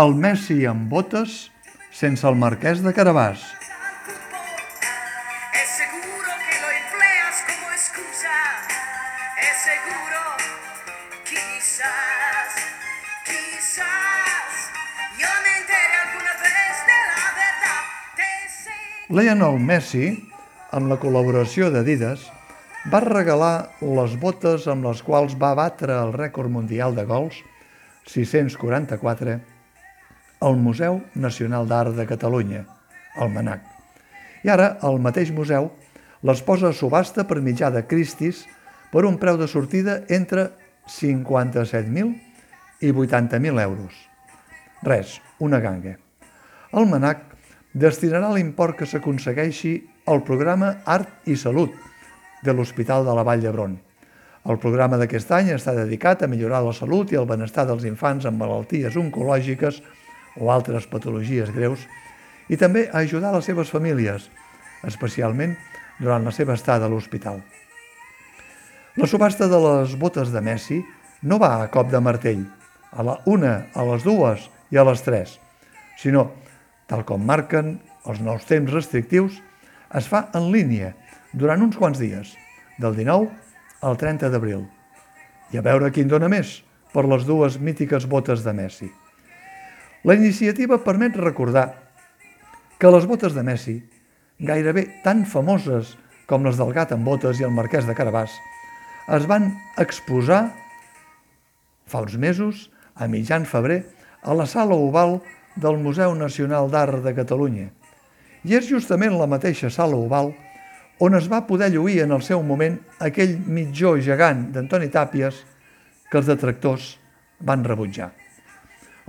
el Messi amb botes sense el marquès de Carabàs. Lionel Messi, amb la col·laboració d'Adidas, va regalar les botes amb les quals va batre el rècord mundial de gols, 644, al Museu Nacional d'Art de Catalunya, al Manac. I ara el mateix museu les posa a subhasta per mitjà de Christie's per un preu de sortida entre 57.000 i 80.000 euros. Res, una ganga. El MANAC destinarà l'import que s'aconsegueixi al programa Art i Salut de l'Hospital de la Vall d'Hebron. El programa d'aquest any està dedicat a millorar la salut i el benestar dels infants amb malalties oncològiques o altres patologies greus i també a ajudar les seves famílies, especialment durant la seva estada a l'hospital. La subhasta de les botes de Messi no va a cop de martell, a la una, a les dues i a les tres, sinó, tal com marquen els nous temps restrictius, es fa en línia durant uns quants dies, del 19 al 30 d'abril. I a veure quin dona més per les dues mítiques botes de Messi. La iniciativa permet recordar que les botes de Messi, gairebé tan famoses com les del gat amb botes i el marquès de Carabàs, es van exposar fa uns mesos, a mitjan febrer, a la sala oval del Museu Nacional d'Art de Catalunya. I és justament la mateixa sala oval on es va poder lluir en el seu moment aquell mitjó gegant d'Antoni Tàpies que els detractors van rebutjar.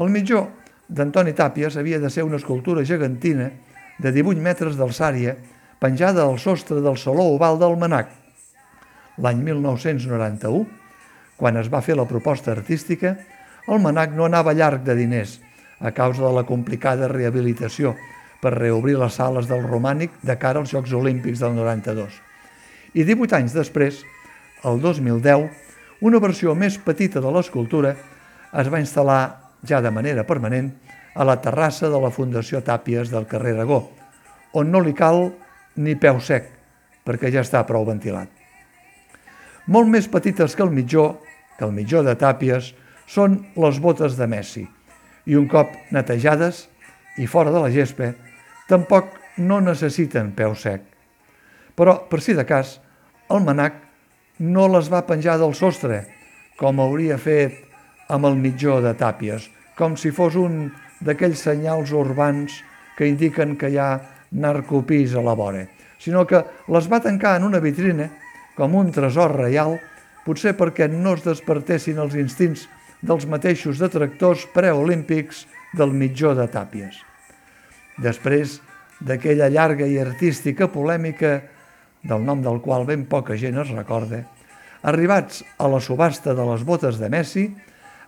El mitjó d'Antoni Tàpies havia de ser una escultura gegantina de 18 metres d'alçària penjada al sostre del Saló Oval del Manac. L'any 1991, quan es va fer la proposta artística, el Manac no anava llarg de diners a causa de la complicada rehabilitació per reobrir les sales del Romànic de cara als Jocs Olímpics del 92. I 18 anys després, el 2010, una versió més petita de l'escultura es va instal·lar ja de manera permanent a la terrassa de la Fundació Tàpies del carrer Aragó, on no li cal ni peu sec, perquè ja està prou ventilat. Molt més petites que el mitjó, que el mitjó de Tàpies, són les botes de Messi, i un cop netejades i fora de la gespa, tampoc no necessiten peu sec. Però, per si de cas, el manac no les va penjar del sostre, com hauria fet amb el mitjó de Tàpies, com si fos un d'aquells senyals urbans que indiquen que hi ha narcopís a la vora, sinó que les va tancar en una vitrina com un tresor reial, potser perquè no es despertessin els instints dels mateixos detractors preolímpics del mitjó de Tàpies. Després d'aquella llarga i artística polèmica, del nom del qual ben poca gent es recorda, arribats a la subhasta de les botes de Messi,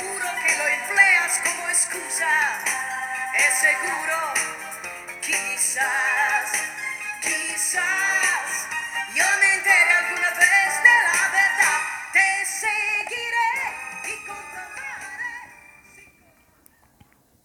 seguro que lo empleas como excusa. Es seguro, quizás, quizás.